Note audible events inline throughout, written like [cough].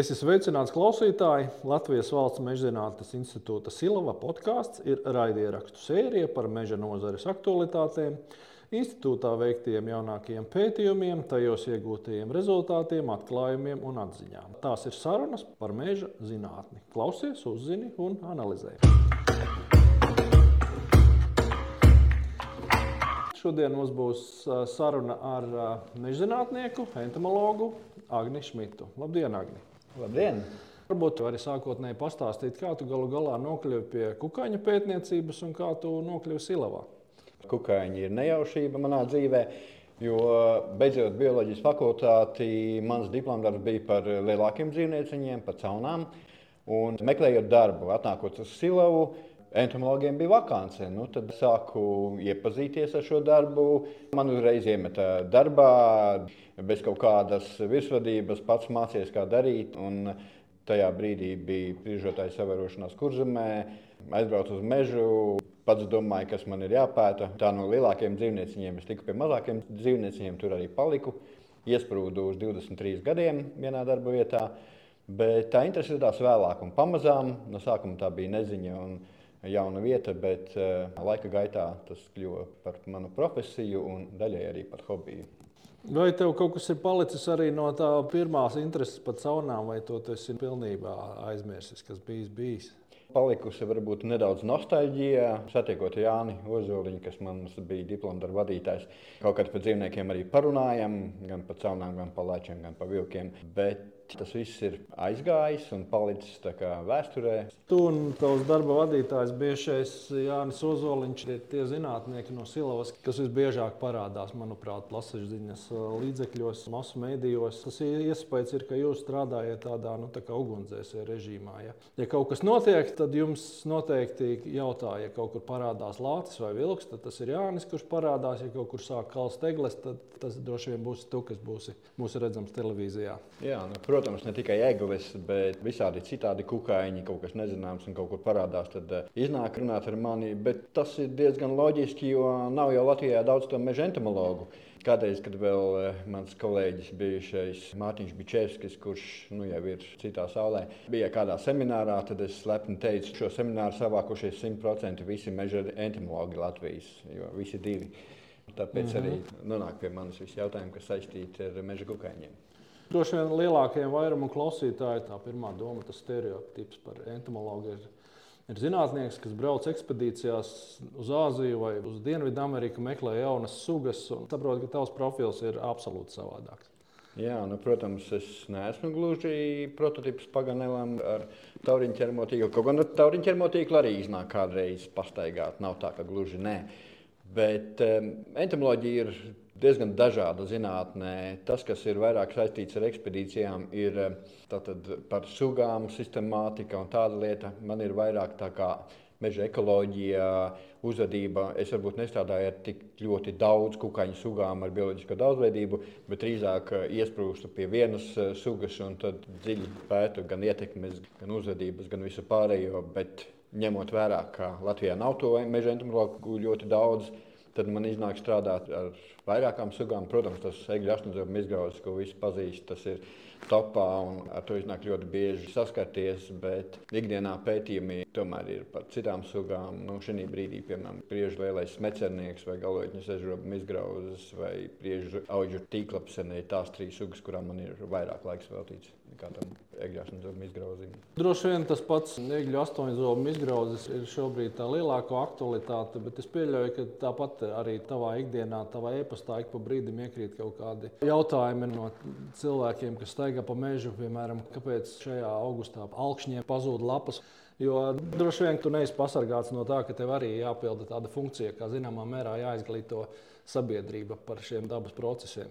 Es esmu sveicināts klausītāji. Latvijas Valsts mežzinātnes institūta Silava podkāsts ir raidierakstu sērija par meža nozares aktualitātēm, institūtā veiktiem jaunākajiem pētījumiem, tajos iegūtajiem rezultātiem, atklājumiem un atziņām. Tās ir sarunas par meža zinātni. Klausies, uzzini un analizē. Šodien mums būs saruna ar mežzinātnieku, entomologu Agni Šmitu. Labdien, Agni! Labdien! Varbūt arī sākotnēji pastāstīt, kā tu galu galā nokļuvi pie kukaiņa pētniecības un kā tu nokļuvi Silavā. Kukaiņi ir nejaušība manā dzīvē. Jo beidzot bioloģijas fakultāti, mans diplomdarbs bija par lielākiem dzīvnieciņiem, par caunām. Un meklējot darbu, atnākot uz Silavu, entomologiem bija vakance. Nu, tad sāku iepazīties ar šo darbu. Man uzreiz iemeta darbā, bez kaut kādas virsvadības, pats mācījos, kā darīt. Un tajā brīdī bija brīžotājs savarošanās kurzemē, aizbraucu uz mežu. Pats domāju, kas man ir jāpēta. Tā no lielākiem dzīvnieciņiem es tiku pie mazākiem dzīvnieciņiem, tur arī paliku. Iesprūdu uz 23 gadiem vienā darba vietā. Bet tā interese radās vēlāk, un pamazām no sākuma tā bija neziņa. Un, jauna vieta, bet uh, laika gaitā tas kļuva par manu profesiju un daļai arī par hobiju. Vai tev kaut kas ir palicis arī no tā pirmās intereses par caurnām, vai to tas ir pilnībā aizmirsis, kas bijis bijis? Palikusi varbūt nedaudz nostalģija, satiekot Jāni Ozoliņu, kas man bija diplomāta vadītājs. Kaut kad par dzīvniekiem arī parunājam, gan par caurnām, gan par lēčiem, gan par vilkiem. Bet Tas viss ir aizgājis un palicis vēsturē. Tu un tavs darba vadītājs, bijušais Jānis Ozoliņš, ir tie zinātnieki no Silavas, kas visbiežāk parādās, manuprāt, plasažiņas līdzekļos, masu mēdījos. Tas iespējas ir, ka jūs strādājat tādā nu, tā ugunsdzēsēju režīmā. Ja? ja kaut kas notiek, tad jums noteikti jautā, ja kaut kur parādās lācis vai vilks, tad tas ir Jānis, kurš parādās. Ja kaut kur sāk kalst eglis, tad tas droši vien būs tu, kas būsi mūsu redzams televīzijā. Jā, nu, protams protams, ne tikai eglis, bet visādi citādi kukaiņi, kaut kas nezināms un kaut kur parādās, tad uh, iznāk runāt ar mani. Bet tas ir diezgan loģiski, jo nav jau Latvijā daudz to meža entomologu. Kādreiz, kad vēl uh, mans kolēģis, bijušais Mārtiņš Bičevskis, kurš nu, jau ir citā saulē, bija kādā seminārā, tad es lepni teicu, šo semināru savākušies 100% visi meža entomologi Latvijas, jo visi divi. Tāpēc mm -hmm. arī nonāk pie manis visi jautājumi, kas saistīti ar meža kukaiņiem. Droši vien lielākajam vairumam klausītāju tā pirmā doma, tas stereotips par entomologu ir, ir zinātnieks, kas brauc ekspedīcijās uz Āziju vai uz Dienvidameriku, meklē jaunas sugas un saprot, ka tavs profils ir absolūti savādāks. Jā, nu, protams, es neesmu gluži prototyps Paganelam ar tauriņu ķermotīklu. Kaut gan ar tauriņu ķermotīklu arī iznāk kādreiz pastaigāt. Nav tā, ka gluži nē. Bet um, entomoloģija ir diezgan dažāda zinātnē. Tas, kas ir vairāk saistīts ar ekspedīcijām, ir eh, par sugām, sistemātika un tāda lieta. Man ir vairāk tā kā meža ekoloģija, uzvedība. Es varbūt nestrādāju ar tik ļoti daudz kukaiņu sugām, ar bioloģisko daudzveidību, bet drīzāk eh, iesprūstu pie vienas eh, sugas un tad dziļi pētu gan ietekmes, gan uzvedības, gan visu pārējo. Bet ņemot vērā, ka Latvijā nav to meža entomologu ļoti daudz, tad man iznāk strādāt ar vairākām sugām. Protams, tas egļu astoņzobu izgrauzis, ko visi pazīst, tas ir topā un ar to iznāk ļoti bieži saskarties. Bet ikdienā pētījumi tomēr ir par citām sugām. Nu, šī brīdī, piemēram, priežu lielais smecernieks vai galotņu sežrobu izgrauzis vai priežu auģu tīklapsenē, tās trīs sugas, kurām man ir vairāk laiks veltīts nekā tam egļu astoņzobu izgrauzim. Droši vien tas pats egļu astoņzobu izgrauzis ir šobrīd tā lielākā aktualitāte, bet es pieļauju, ka tāpat arī tavā ikdienā, tavā e-pastā ik pa brīdim iekrīt kaut kādi jautājumi no cilvēkiem, kas staigā pa mežu, piemēram, kāpēc šajā augustā augšņiem pazūd lapas. Jo droši vien tu neesi pasargāts no tā, ka tev arī jāpilda tāda funkcija, kā zināmā mērā jāizglīto sabiedrība par šiem dabas procesiem.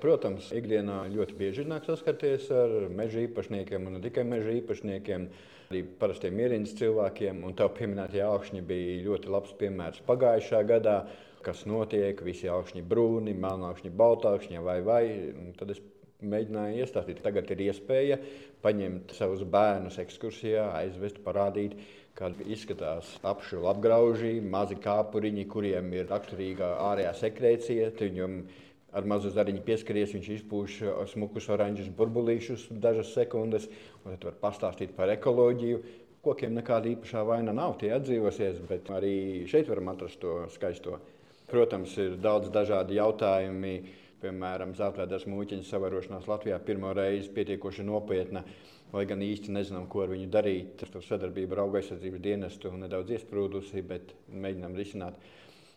Protams, ikdienā ļoti bieži nāk saskarties ar meža īpašniekiem, un ne tikai meža īpašniekiem, arī parastiem ierīnas cilvēkiem. Un tā pieminētie augšņi bija ļoti labs piemērs pagājušā gadā. Kas notiek? Visi augšņi brūni, melnākšņi, baltākšņi vai vai. Un tad es mēģināju iestāstīt, tagad ir iespēja paņemt savus bērnus ekskursijā, aizvest, parādīt, kāda izskatās apšu apgrauži, mazi kāpuriņi, kuriem ir raksturīga ārējā sekrēcija. Viņam ar mazu zariņu pieskaries, viņš izpūš smukus oranžus burbulīšus dažas sekundes, un tad var pastāstīt par ekoloģiju. Kokiem nekāda īpašā vaina nav, tie atdzīvosies, bet arī šeit varam atrast to skaisto. Protams, ir daudz dažādi jautājumi. Piemēram, zeltainās mūķiņas savarošanās Latvijā pirmo reizi pietiekoši nopietna, lai gan īsti nezinām, ko ar viņu darīt. Tur sadarbība ar auga aizsardzības dienestu nedaudz iesprūdusi, bet mēģinām risināt.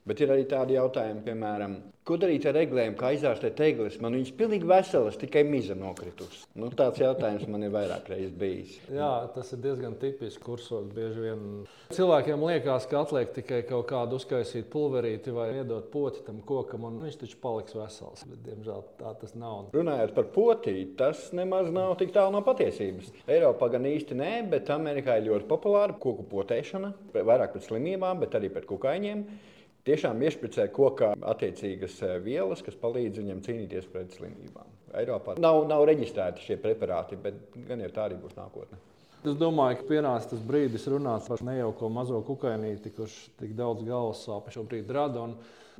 Bet ir arī tādi jautājumi, piemēram, ko darīt ar eglēm, kā izārstēt eglis. Man viņas pilnīgi veselas, tikai miza nokritusi. Nu, tāds jautājums man ir vairāk reizes bijis. Jā, tas ir diezgan tipisks kursos. Bieži vien cilvēkiem liekas, ka atliek tikai kaut kādu uzkaisīt pulverīti vai iedot poti tam kokam, un viņš taču paliks vesels. Bet, diemžēl tā tas nav. Runājot par potīti, tas nemaz nav tik tālu no patiesības. Eiropā gan īsti nē, bet Amerikā ir ļoti populāra koku potēšana, vairāk pret slimībām, bet arī pret kukaiņiem tiešām iešpricē kokā attiecīgas eh, vielas, kas palīdz viņam cīnīties pret slimībām. Eiropā nav, nav reģistrēti šie preparāti, bet gan jau tā arī būs nākotnē. Es domāju, ka pienāca tas brīdis runāt par nejauko mazo kukainīti, kurš tik daudz galvas sāpes šobrīd rada.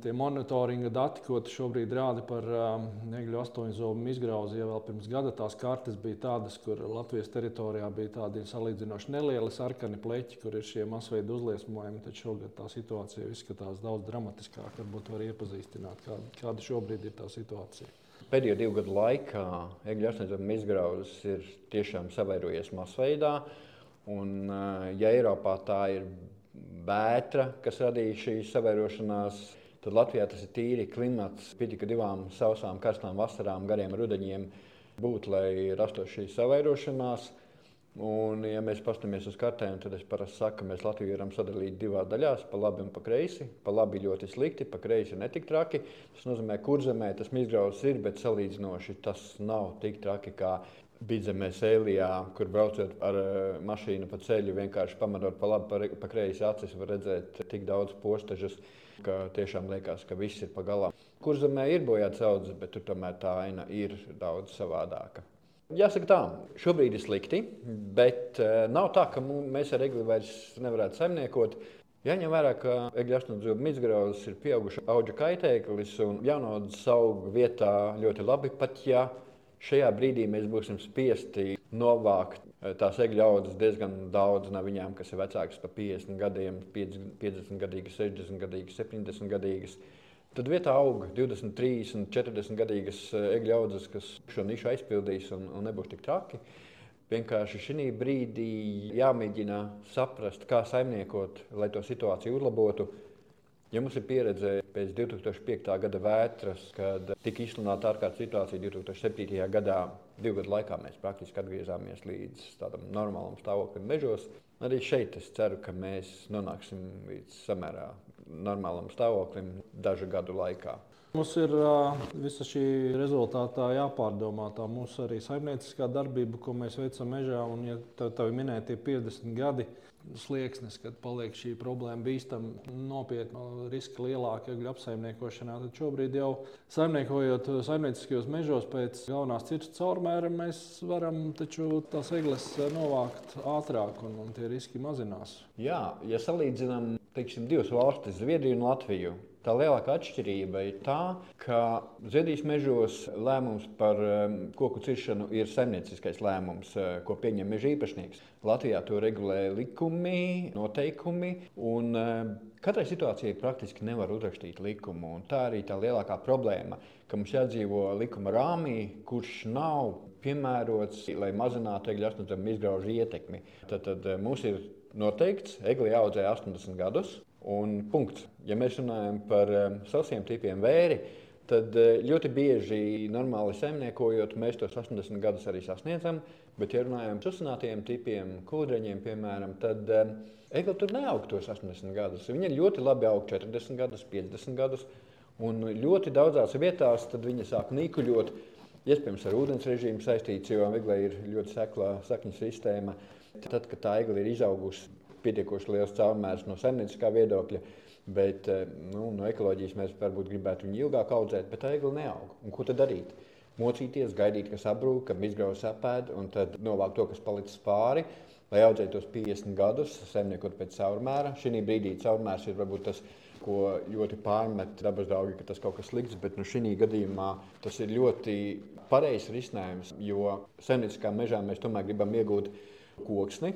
Tie monitoringa dati, ko šobrīd rāda par um, negļu astoņu zobu izgrauzi, jau pirms gada tās kartes bija tādas, kur Latvijas teritorijā bija tādi salīdzinoši nelieli sarkani pleķi, kur ir šie masveida uzliesmojumi. Tad šogad tā situācija izskatās daudz dramatiskāk. Varbūt var iepazīstināt, kāda, kāda šobrīd ir tā situācija. Pēdējo divu gadu laikā egļu astoņu izgrauzes ir tiešām savairojies masveidā. Un, uh, ja Eiropā tā ir vētra, kas radīja šīs savairošanās, Tad Latvijā tas ir tīri klimats, pietiek divām sausām, karstām vasarām, gariem rudeņiem būt, lai rastos šī savairošanās. Un, ja mēs paskatāmies uz kartēm, tad es parasti saku, ka mēs Latviju varam sadalīt divās daļās, pa labi un pa kreisi. Pa labi ļoti slikti, pa kreisi netik traki. Tas nozīmē, ka kurzemē tas izgrauzts ir, bet salīdzinoši tas nav tik traki kā Bidzemē, Sēlijā, kur braucot ar uh, mašīnu pa ceļu, vienkārši pamanot pa labi, pa, pa kreisi acis, var redzēt tik daudz postažas ka tiešām liekas, ka viss ir pagalā. Kur zemē ir bojāts audzes, bet tur tomēr tā aina ir daudz savādāka. Jāsaka, tā, šobrīd ir slikti, bet uh, nav tā, ka mēs ar egli vairs nevarētu saimniekot. Jāņem vērā, ka egļu astoņdzīvu izgrauzes ir pieauguša auga kaitēklis un jaunaudzes aug vietā ļoti labi, pat ja šajā brīdī mēs būsim spiesti novākt Tās egļu audzes diezgan daudz no viņām, kas ir vecākas par 50 gadiem, 50 gadīgas, 60 gadīgas, 70 gadīgas. Tad vietā aug 20, 30, 40 gadīgas egļu audzes, kas šo nišu aizpildīs un, un nebūs tik traki. Vienkārši šī brīdī jāmēģina saprast, kā saimniekot, lai to situāciju uzlabotu. Ja mums ir pieredze pēc 2005. gada vētras, kad tika izsludināta ārkārtas situācija 2007. gadā, divu gadu laikā mēs praktiski atgriezāmies līdz tādam normālam stāvoklim mežos. Arī šeit es ceru, ka mēs nonāksim līdz samērā normālam stāvoklim dažu gadu laikā. Mums ir visa šī rezultātā jāpārdomā tā mūsu arī saimnieciskā darbība, ko mēs veicam mežā. Un, ja tev, tev minētie 50 gadi, slieksnis, kad paliek šī problēma bīstama, nopietna, riska lielāka egļu apsaimniekošanā. Tad šobrīd jau saimniekojot saimnieciskajos mežos pēc galvenās cirsta caurmēra, mēs varam taču tās egles novākt ātrāk un, un tie riski mazinās. Jā, ja salīdzinām teiksim, divas valstis, Zviedriju un Latviju. Tā lielākā atšķirība ir tā, ka Zviedrijas mežos lēmums par um, koku ciršanu ir saimnieciskais lēmums, uh, ko pieņem meža īpašnieks. Latvijā to regulē likumi, noteikumi. Un, uh, Katrai situācijai praktiski nevar uzrakstīt likumu. Tā arī tā lielākā problēma, ka mums jādzīvo likuma rāmī, kurš nav piemērots, lai mazinātu egļu asnodzemes izgraužu ietekmi. Tad, tad uh, mums ir noteikts, egli audzē 80 gadus. Un punkts. Ja mēs runājam par um, sausiem tipiem vēri, tad uh, ļoti bieži normāli saimniekojot, mēs tos 80 gadus arī sasniedzam. Bet, ja runājam par susinātiem tipiem, kūdeņiem, piemēram, tad um, egli tur neaug tos 80 gadus. Viņi ļoti labi aug 40 gadus, 50 gadus. Un ļoti daudzās vietās viņi sāk nīkuļot. Iespējams, ar ūdens režīmu saistīts, jo eglē ir ļoti sekla sakņu sistēma. Tad, kad tā egli ir izaugusi pietiekoši liels caurmērs no saimnieciskā viedokļa. Bet eh, nu, no ekoloģijas mēs varbūt gribētu viņu ilgāk audzēt, bet tā egli neaug. Un ko tad darīt? Mocīties, gaidīt, kas sabrūk, kad izgrauž apēd, un tad novākt to, kas palicis pāri, lai audzētu tos 50 gadus, saimniekot pēc caurmēra. Šī brīdī caurmērs ir varbūt tas, ko ļoti pārmet dabas draugi, ka tas kaut kas slikts, bet nu, šī gadījumā tas ir ļoti pareizs risinājums, jo saimnieciskā mežā mēs tomēr gribam iegūt koksni,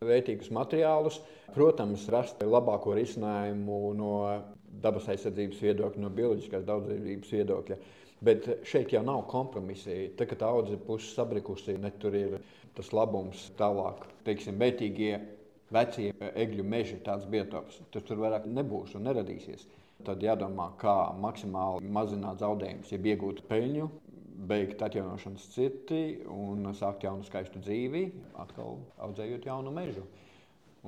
vērtīgus materiālus, protams, rast labāko risinājumu no dabas aizsardzības viedokļa, no bioloģiskās daudzveidības viedokļa. Bet šeit jau nav kompromisi. Tad, kad audzē puses sabrikusi, ne tur ir tas labums tālāk, teiksim, vērtīgie vecie egļu meži, tāds biotops. Tas tur vairāk nebūs un neradīsies. Tad jādomā, kā maksimāli mazināt zaudējumus, ja iegūt peļņu, beigt atjaunošanas cirti un sākt jaunu skaistu dzīvi, atkal audzējot jaunu mežu.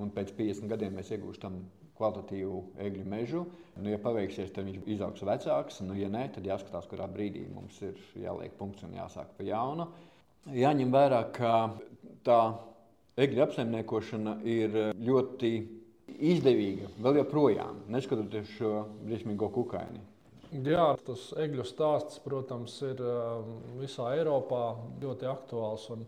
Un pēc 50 gadiem mēs iegūstam kvalitatīvu egļu mežu. Nu, ja paveiksies, tad viņš izaugs vecāks. Nu, ja nē, tad jāskatās, kurā brīdī mums ir jāliek punkts un jāsāk pa jaunu. Jāņem vērā, ka tā egļu apsaimniekošana ir ļoti izdevīga vēl joprojām, neskatoties šo briesmīgo kukaini. Jā, tas egļu stāsts, protams, ir um, visā Eiropā ļoti aktuāls. Un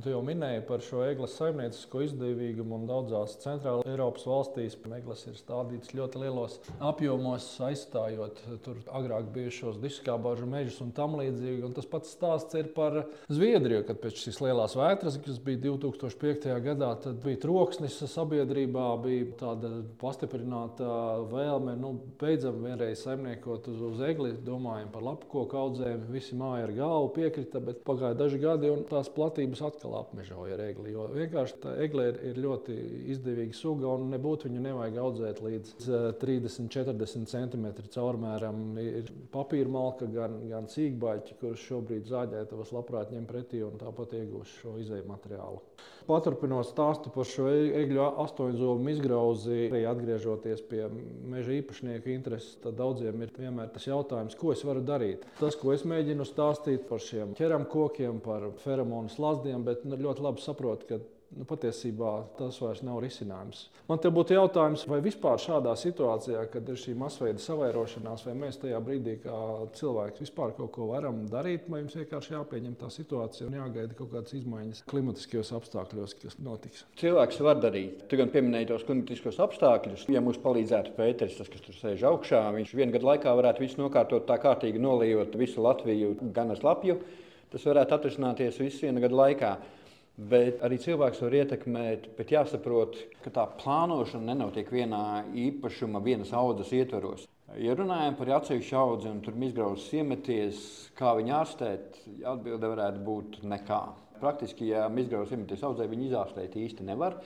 Tu jau minēji par šo eglis saimniecisko izdevīgumu un daudzās centrāla Eiropas valstīs. Eglis ir stādīts ļoti lielos apjomos, aizstājot tur agrāk bijušos diskābāžu mežus un tam līdzīgi. Un tas pats stāsts ir par Zviedriju, kad pēc šīs lielās vētras, kas bija 2005. gadā, tad bija troksnis sabiedrībā, bija tāda pastiprināta vēlme, nu, beidzam vienreiz saimniekot uz, uz egli, domājam par lapu koku audzēm, visi māja ar galvu piekrita, bet pagāja daži gadi un tās platības atkal atkal apmežoja ar egli. Jo vienkārši tā egle ir, ir ļoti izdevīga suga un nebūtu viņu nevajag audzēt līdz 30, 40 cm caurmēram. Ir papīra malka, gan, gan cīkbaļķi, kurus šobrīd zāģētavas labprāt ņem pretī un tāpat iegūst šo izēju materiālu. Paturpinot stāstu par šo e, egļu astoņzobu izgrauzi, arī atgriežoties pie meža īpašnieku intereses, tad daudziem ir vienmēr tas jautājums, ko es varu darīt. Tas, ko es mēģinu stāstīt par šiem ķeram kokiem, par feromonu slazdiem, bet nu, ļoti labi saprotu, ka nu, patiesībā tas vairs nav risinājums. Man te būtu jautājums, vai vispār šādā situācijā, kad ir šī masveida savairošanās, vai mēs tajā brīdī, kā cilvēks, vispār kaut ko varam darīt, vai mums vienkārši jāpieņem tā situācija un jāgaida kaut kādas izmaiņas klimatiskajos apstākļos, kas notiks. Cilvēks var darīt. Tu gan pieminēji tos klimatiskos apstākļus. Ja mums palīdzētu Pēters, tas, kas tur sēž augšā, viņš vienu gadu laikā varētu visu nokārtot tā kārtīgi, nolījot visu Latviju gan ar lapju. Tas varētu atrisināties visu vienu gadu laikā. Bet arī cilvēks var ietekmēt, bet jāsaprot, ka tā plānošana nenotiek vienā īpašuma, vienas audzes ietvaros. Ja runājam par atsevišķu audzi un tur izgrauzes iemeties, kā viņu ārstēt, atbilde varētu būt nekā. Praktiski, ja izgrauzes iemeties audzē, viņu izārstēt īsti nevar.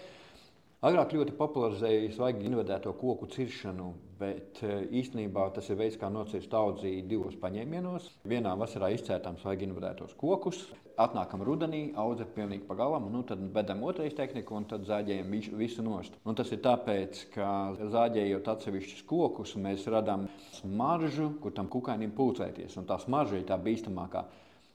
Agrāk ļoti popularizēja svaigi invadēto koku ciršanu, bet eh, īstenībā tas ir veids, kā nocirst audzi divos paņēmienos. Vienā vasarā izcērtām svaigi invadētos kokus, atnākam rudenī, audze pilnīgi pagalam, nu tad bedam otrais tehniku un tad zāģējam visu, visu nost. Un tas ir tāpēc, ka zāģējot atsevišķus kokus, mēs radām smaržu, kur tam kukainim pulcēties, un tā smarža ir tā bīstamākā.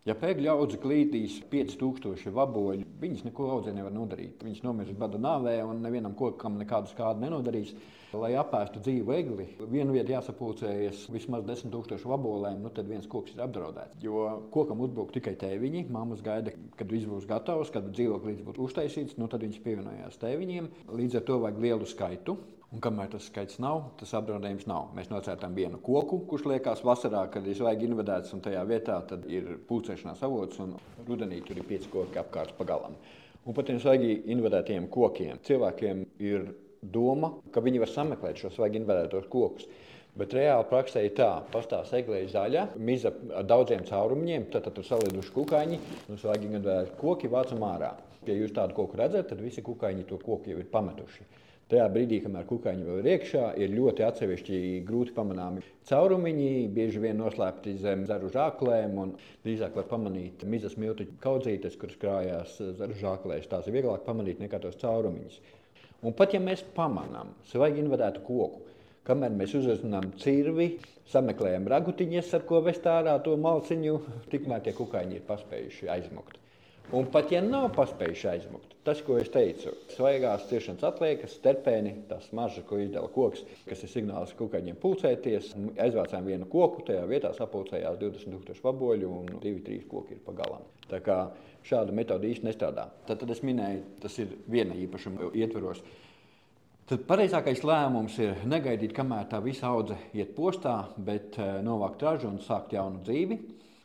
Ja pēkļi audzi klītīs 5000 vaboļu, viņas neko audzē nevar nodarīt. Viņas nomirs bada nāvē un nevienam kokam nekādu skādu nenodarīs. Lai apēstu dzīvu egli, vienu vietu jāsapulcējas vismaz 10 000 vabolēm, nu tad viens koks ir apdraudēts. Jo kokam uzbrūk tikai tēviņi. Māmas gaida, kad viss būs gatavs, kad dzīvoklis būs uztaisīts, nu tad viņš pievienojās tēviņiem. Līdz ar to vajag lielu skaitu. Un kamēr tas skaits nav, tas apdraudējums nav. Mēs nocērtām vienu koku, kurš liekas vasarā, kad ir svaigi invadēts, un tajā vietā ir pulcēšanās avots, un rudenī tur ir pieci koki apkārt pagalam. Un pat tiem svaigi invadētiem kokiem cilvēkiem ir doma, ka viņi var sameklēt šos svaigi invadētos kokus. Bet reāli praksē ir tā, ka pastāv eglē zaļa, miza ar daudziem caurumiņiem, tad, tad tur salīduši kukaiņi, un svaigi invadēti koki vācam ārā. Ja jūs tādu koku redzat, tad visi kukaiņi to koku jau ir pametuši. Tajā brīdī, kamēr kukaiņi vēl ir iekšā, ir ļoti atsevišķi grūti pamanāmi caurumiņi, bieži vien noslēpti zem zaru žāklēm. Drīzāk var pamanīt mizas miltu kaudzītes, kuras krājās zaru žāklēs. Tās ir vieglāk pamanīt nekā tos caurumiņus. Un pat ja mēs pamanām svaigi invadētu koku, kamēr mēs uzzinām cirvi, sameklējam ragutiņas, ar ko vest ārā to malciņu, [laughs] tikmēr tie kukaiņi ir paspējuši aizmukt. Un pat ja nav paspējuši aizmukt, tas, ko es teicu, svaigās ciešanas atliekas, terpēni, tas mažs, ko izdala koks, kas ir signāls kukaiņiem pulcēties. Aizvācām vienu koku, tajā vietā sapulcējās 20,000 vaboļu un 2-3 koki ir pa galam. Tā kā šāda metode īsti nestrādā. Tad, tad es minēju, tas ir viena īpašuma ietveros. Tad pareizākais lēmums ir negaidīt, kamēr tā visa audze iet postā, bet eh, novākt ražu un sākt jaunu dzīvi.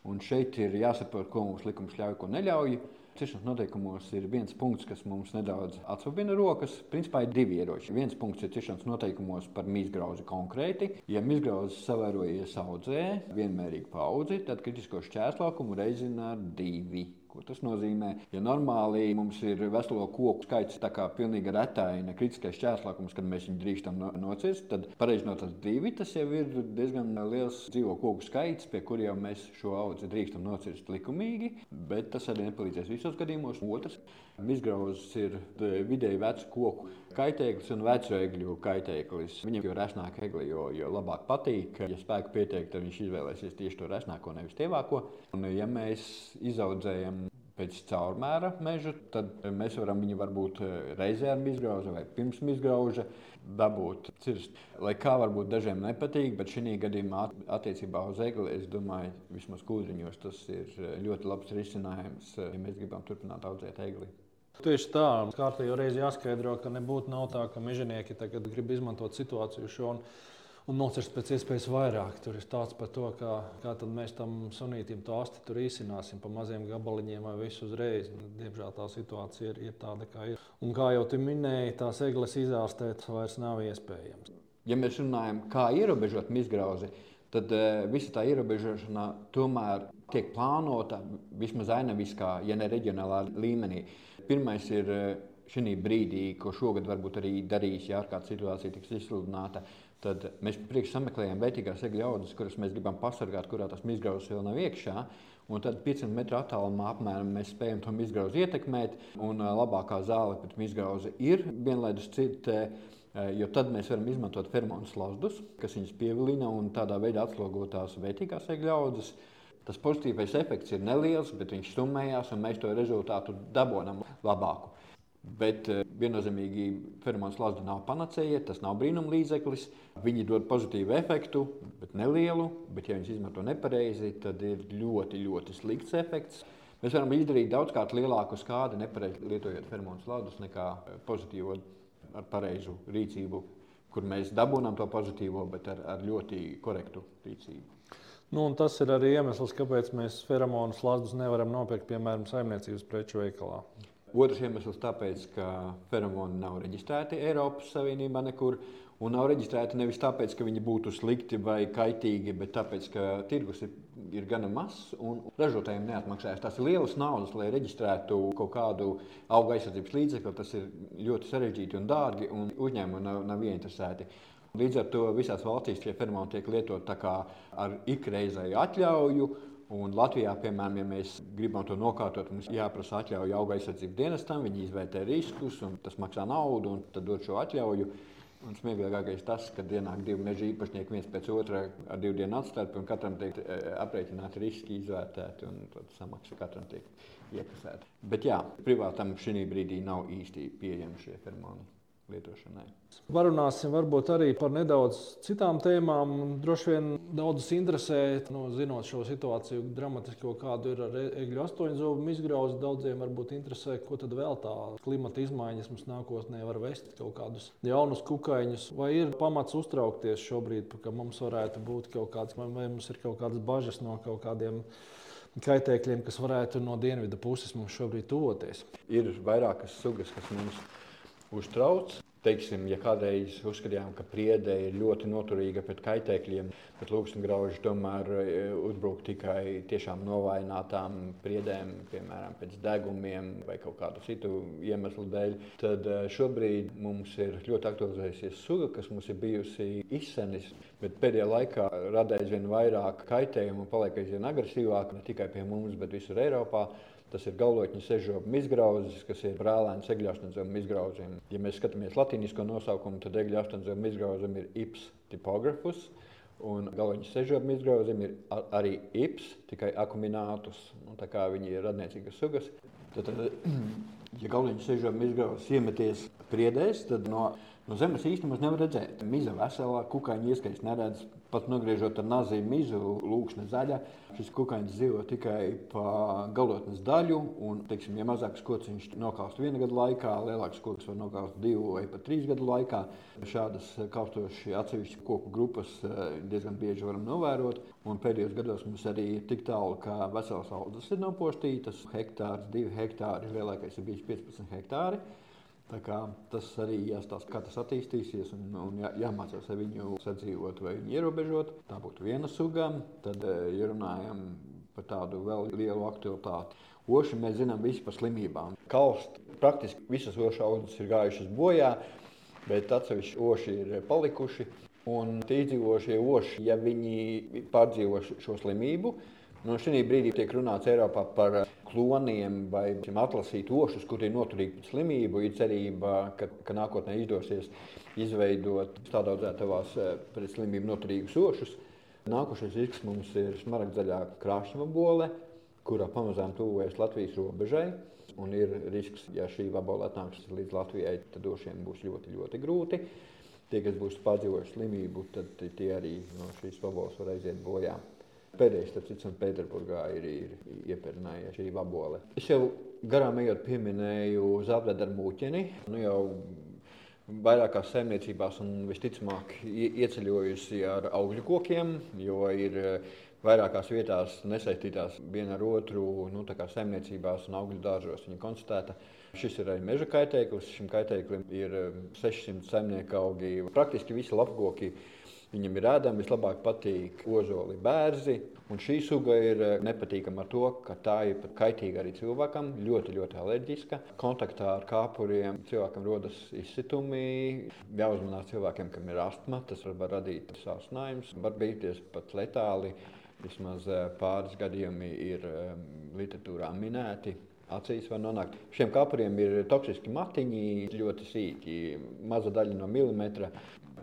Un šeit ir jāsaprot, ko mums likums ļauj, ko neļauj. Ciešanas noteikumos ir viens punkts, kas mums nedaudz atsvabina rokas. Principā ir divi ieroči. Viens punkts ir ciešanas noteikumos par mizgrauzi konkrēti. Ja mizgrauzes savērojies audzē, vienmērīgi paudzi, tad kritisko šķērslaukumu reizina divi. Ko tas nozīmē? Ja normāli mums ir veselo koku skaits, tā kā pilnīgi retaina kritiskais šķērslākums, kad mēs viņu drīkstam no, nocirst, tad pareizi no tas divi, tas jau ir diezgan liels dzīvo koku skaits, pie kuriem mēs šo audzi drīkstam nocirst likumīgi, bet tas arī nepalīdzēs visos gadījumos. Otrs, izgrauzes ir vidēji vecu koku kaitēklis un vecu egļu kaitēklis. Viņam jau resnāk egli, jo, jo labāk patīk. Ja spēku pieteikt, tad viņš izvēlēsies tieši to resnāko, nevis tievāko. Un, ja mēs izaudzējam pēc caurmēra meža, tad mēs varam viņu varbūt eh, reizē ar izgraužu vai pirms izgrauža dabūt cirst. Lai kā varbūt dažiem nepatīk, bet šī gadījumā attiecībā uz egli, es domāju, vismaz kūriņos tas ir eh, ļoti labs risinājums, eh, ja mēs gribam turpināt audzēt egli. Tieši tā, kārtīgi reiz jāskaidro, ka nebūtu nav tā, ka mežonieki tagad grib izmantot situāciju šo un nocirst pēc iespējas vairāk. Tur ir tāds par to, kā, kā mēs tam sunītam to asti tur īsināsim pa maziem gabaliņiem vai visu uzreiz. Nu, diemžēl tā situācija ir, ir tāda, kā ir. Un kā jau tu minēji, tās eglis izārstēt vairs nav iespējams. Ja mēs runājam, kā ierobežot mizgrauzi, tad uh, visa tā ierobežošana tomēr tiek plānota vismaz ainaviskā, ja ne reģionālā līmenī. Pirmais ir uh, šī brīdī, ko šogad varbūt arī darīs, ja ārkārtas situācija tiks izsludināta, Tad mēs priekš sameklējam vērtīgās egļu audzes, kuras mēs gribam pasargāt, kurā tas izgrauzes vēl nav iekšā. Un tad 500 metru attālumā apmēram mēs spējam to izgrauzi ietekmēt. Un labākā zāle pret izgrauzi ir vienlaidus citē. Jo tad mēs varam izmantot fermonu slazdus, kas viņas pievilina un tādā veidā atslogot tās vērtīgās egļu audzes. Tas pozitīvais efekts ir neliels, bet viņš stummējās, un mēs to rezultātu dabūjam labāku. Bet eh, viennozīmīgi fermons lazda nav panacēja, tas nav brīnuma līdzeklis. Viņi dod pozitīvu efektu, bet nelielu. Bet, ja viņi izmanto nepareizi, tad ir ļoti, ļoti slikts efekts. Mēs varam izdarīt daudzkārt lielāku skādi nepareizi lietojot fermons lazdus nekā eh, pozitīvo ar pareizu rīcību, kur mēs dabūjam to pozitīvo, bet ar, ar ļoti korektu rīcību. Nu, tas ir arī iemesls, kāpēc mēs feromonus lazdus nevaram nopirkt, piemēram, saimniecības preču veikalā. Otrs iemesls tāpēc, ka feromoni nav reģistrēti Eiropas Savienībā nekur. Un nav reģistrēti nevis tāpēc, ka viņi būtu slikti vai kaitīgi, bet tāpēc, ka tirgus ir, ir gana mazs un ražotājiem neatmaksājas. Tas ir liels naudas, lai reģistrētu kaut kādu auga aizsardzības līdzekli. Tas ir ļoti sarežģīti un dārgi, un uzņēmumi nav, nav ieinteresēti. Līdz ar to visās valstīs šie feromoni tiek lietoti ar ikreizēju atļauju Un Latvijā, piemēram, ja mēs gribam to nokārtot, mums jāprasa atļauja auga aizsardzības dienestam, viņi izvērtē riskus, un tas maksā naudu, un tad dod šo atļauju. Un smieklīgākais tas, ka ienāk divi meža īpašnieki viens pēc otra ar divu dienu atstarpi, un katram tiek e, aprēķināti riski, izvērtēti, un samaksa katram tiek iekasēta. Bet jā, privātam šī brīdī nav īsti pieejami šie fermoni lietošanai. Parunāsim varbūt arī par nedaudz citām tēmām. Droši vien daudzus interesē, nu, zinot šo situāciju, dramatisko, kāda ir ar egļu astoņzobu izgrauzi. Daudziem varbūt interesē, ko tad vēl tā klimata izmaiņas mums nākotnē var vest kaut kādus jaunus kukaiņus. Vai ir pamats uztraukties šobrīd, ka mums varētu būt kaut kāds, vai mums ir kaut kādas bažas no kaut kādiem kaitēkļiem, kas varētu no dienvidu puses mums šobrīd tuvoties? Ir vairākas sugas, kas mums ir uztrauc. Teiksim, ja kādreiz uzskatījām, ka priede ir ļoti noturīga pret kaitēkļiem, tad lūkstoši tomēr e, uzbruk tikai tiešām novājinātām priedēm, piemēram, pēc degumiem vai kaut kādu citu iemeslu dēļ, tad e, šobrīd mums ir ļoti aktualizējusies suga, kas mums ir bijusi izsenis, bet pēdējā laikā rada aizvien vairāk kaitējumu un paliek aizvien agresīvāk ne tikai pie mums, bet visur Eiropā. Tas ir galotņu sežobu izgrauzis, kas ir brālēns egļu astoņzobu izgrauzim. Ja mēs skatāmies latīnisko nosaukumu, tad egļu astoņzobu izgrauzim ir ips tipografus. Un galvenais sežobu izgrauzim ir arī ips, tikai akuminātus. Nu, tā kā viņi ir radniecīgas sugas. Tad, tad [clears throat] ja galvenais sežobu izgrauzis iemeties priedēs, tad no, no zemes īstenībā nevar redzēt. Miza veselā, kukaiņa ieskaits neredz, pat nogriežot ar nazīm mizu, lūkšana zaļa. Šis kukaiņš dzīvo tikai pa galotnes daļu, un, teiksim, ja mazāks koks viņš nokaust viena gada laikā, lielāks koks var nokaust divu vai pat trīs gadu laikā. Šādas kaustošas atsevišķas koku grupas eh, diezgan bieži varam novērot. Un pēdējos gados mums arī ir tik tālu, ka veselas audzes ir nopostītas. Hektārs, divi hektāri, lielākais ir bijis 15 hektāri. Tas arī jāstāsta, kā tas attīstīsies, un, un jā, jāmācās ar viņu sadzīvot vai viņu ierobežot. Tā būtu viena suga. Tad, eh, ja runājam par tādu vēl lielu aktualitāti, oši mēs zinām visi par slimībām. Kalst praktiski visas ošu audzes ir gājušas bojā, bet atsevišķi oši ir palikuši. Un tie izdzīvošie oši, ja viņi pārdzīvo šo slimību, no šī brīdī tiek runāts Eiropā par kloniem vai atlasīt ošus, kur ir noturīgi pret slimību. Ir cerība, ka, ka nākotnē izdosies izveidot stādaudzētavās eh, pret slimību noturīgus ošus. Nākošais risks mums ir smaragdzaļā krāšņa bole, kurā pamazām tuvojas Latvijas robežai. Un ir risks, ja šī vabola atnāks līdz Latvijai, tad došiem būs ļoti, ļoti grūti. Tie, kas būs pārdzīvojuši slimību, tad tie arī no šīs vabolas var aiziet bojā. Pēdējais, starp citu, Pēterburgā ir, ir iepērnējies šī vabole. Es jau garām ejot pieminēju Zabvedu ar mūķeni. Nu jau vairākās saimniecībās un visticamāk ieceļojusi ar augļu kokiem, jo ir eh, vairākās vietās nesaistītās viena ar otru nu, saimniecībās un augļu dārzos. Viņa konstatēta, Šis ir arī meža kaitēklis. Šim kaitēklim ir 600 eh, saimnieku augi. Praktiski visi lapkoki Viņam ir ēdama, vislabāk patīk ozoli bērzi. Un šī suga ir eh, nepatīkama ar to, ka tā ir kaitīga arī cilvēkam, ļoti, ļoti alerģiska. Kontaktā ar kāpuriem cilvēkam rodas izsitumi. Jāuzmanās cilvēkiem, kam ir astma, tas var radīt sāsinājumus, var bīties pat letāli. Vismaz eh, pāris gadījumi ir literatūrā minēti. Acīs var nonākt. Šiem kāpuriem ir toksiski matiņi, ļoti sīki, maza daļa no milimetra.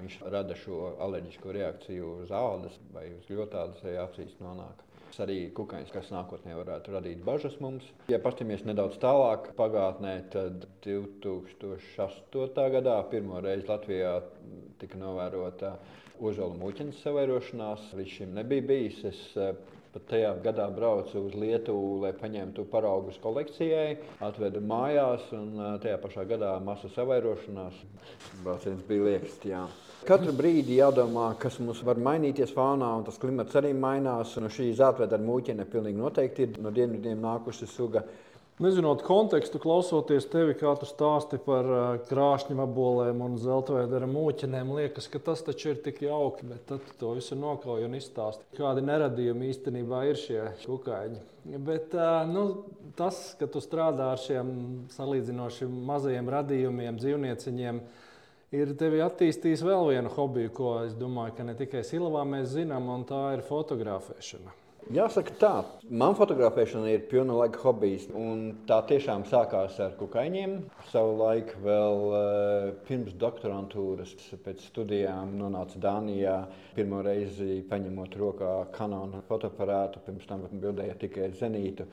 Viņš rada šo alerģisko reakciju uz ādas vai uz ļotādas vai acīs nonāk. Tas arī kukaiņš, kas nākotnē varētu radīt bažas mums. Ja paskatāmies nedaudz tālāk pagātnē, tad 2008. gadā pirmo reizi Latvijā tika novērota ozola mūķenes savairošanās. Līdz šim nebija bijis. Es Pat tajā gadā braucu uz Lietuvu, lai paņemtu paraugus kolekcijai, atvedu mājās, un tajā pašā gadā masu savairošanās. Brauciens bija liekas, jā. Katru brīdi jādomā, kas mums var mainīties faunā, un tas klimats arī mainās. No šī zeltveda ar mūķene pilnīgi noteikti ir no dienvidiem nākusi suga. Nezinot kontekstu, klausoties tevi, kā tu stāsti par krāšņiem abolēm un zeltainām mūķinēm, liekas, ka tas taču ir tik jauki, bet tad tu to visu nokauj un izstāsti. Kādi neradījumi īstenībā ir šie kukaiņi. Bet nu, tas, ka tu strādā ar šiem salīdzinoši mazajiem radījumiem, dzīvnieciņiem, ir tevi attīstījis vēl vienu hobiju, ko es domāju, ka ne tikai Silavā mēs zinām, un tā ir fotografēšana. Jāsaka, tā. Man fotografēšana ir pilna laika hobijs. Tā tiešām sākās ar kukaiņiem. Savulaik vēl uh, pirms doktorantūras, pēc studijām, nonāca Dānijā. Pirmo reizi paņemot rokā kanāla fotoaparātu, pirms tam bildēja tikai zenītu.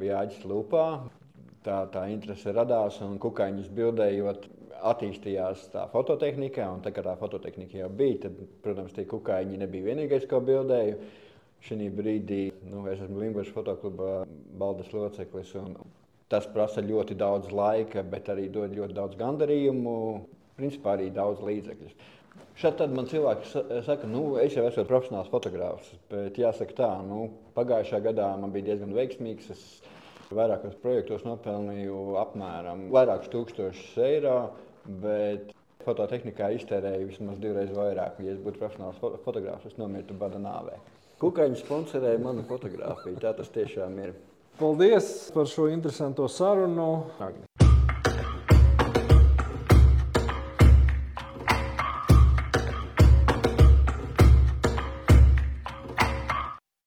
Bija aģis lupā. Tā, tā interese radās un kukaiņus bildējot attīstījās tā fototehnika, un tā kā tā fototehnika jau bija, tad, protams, tie kukaiņi nebija vienīgais, ko bildēju. Šī brīdī nu, es esmu Limbaģis fotokluba baldas loceklis. Tas prasa ļoti daudz laika, bet arī dod ļoti daudz gandarījumu, principā arī daudz līdzekļu. Šādi tad man cilvēki saka, nu, es jau esmu profesionāls fotogrāfs, bet jāsaka tā, nu, pagājušā gadā man bija diezgan veiksmīgs. Es vairākos projektos nopelnīju apmēram vairākus tūkstošus eiro, bet fototehnikā iztērēju vismaz divreiz vairāk. Ja es būtu profesionāls fotogrāfs, es nomirtu bada nāvē. Kukaiņš sponsorēja manu fotografiju. Tā tas tiešām ir. Paldies par šo interesanto sarunu. Agni.